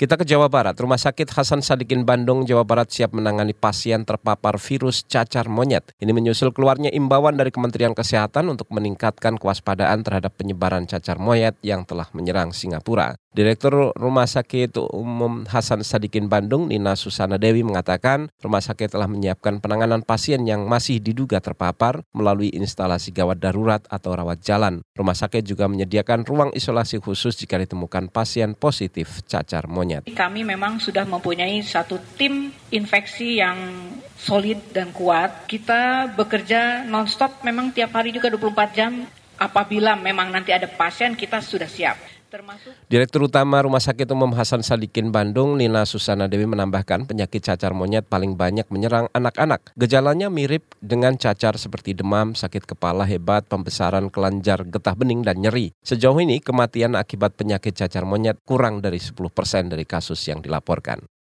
Kita ke Jawa Barat. Rumah Sakit Hasan Sadikin Bandung, Jawa Barat siap menangani pasien terpapar virus cacar monyet. Ini menyusul keluarnya imbauan dari Kementerian Kesehatan untuk meningkatkan kewaspadaan terhadap penyebaran cacar monyet yang telah menyerang Singapura. Direktur Rumah Sakit Umum Hasan Sadikin Bandung, Nina Susana Dewi mengatakan, rumah sakit telah menyiapkan penanganan pasien yang masih diduga terpapar melalui instalasi gawat darurat atau rawat jalan. Rumah sakit juga menyediakan ruang isolasi khusus jika ditemukan pasien positif cacar monyet. Kami memang sudah mempunyai satu tim infeksi yang solid dan kuat. Kita bekerja nonstop memang tiap hari juga 24 jam. Apabila memang nanti ada pasien, kita sudah siap termasuk Direktur Utama Rumah Sakit Umum Hasan Sadikin Bandung, Nina Susana Dewi menambahkan penyakit cacar monyet paling banyak menyerang anak-anak. Gejalanya mirip dengan cacar seperti demam, sakit kepala hebat, pembesaran kelenjar, getah bening, dan nyeri. Sejauh ini kematian akibat penyakit cacar monyet kurang dari 10% dari kasus yang dilaporkan.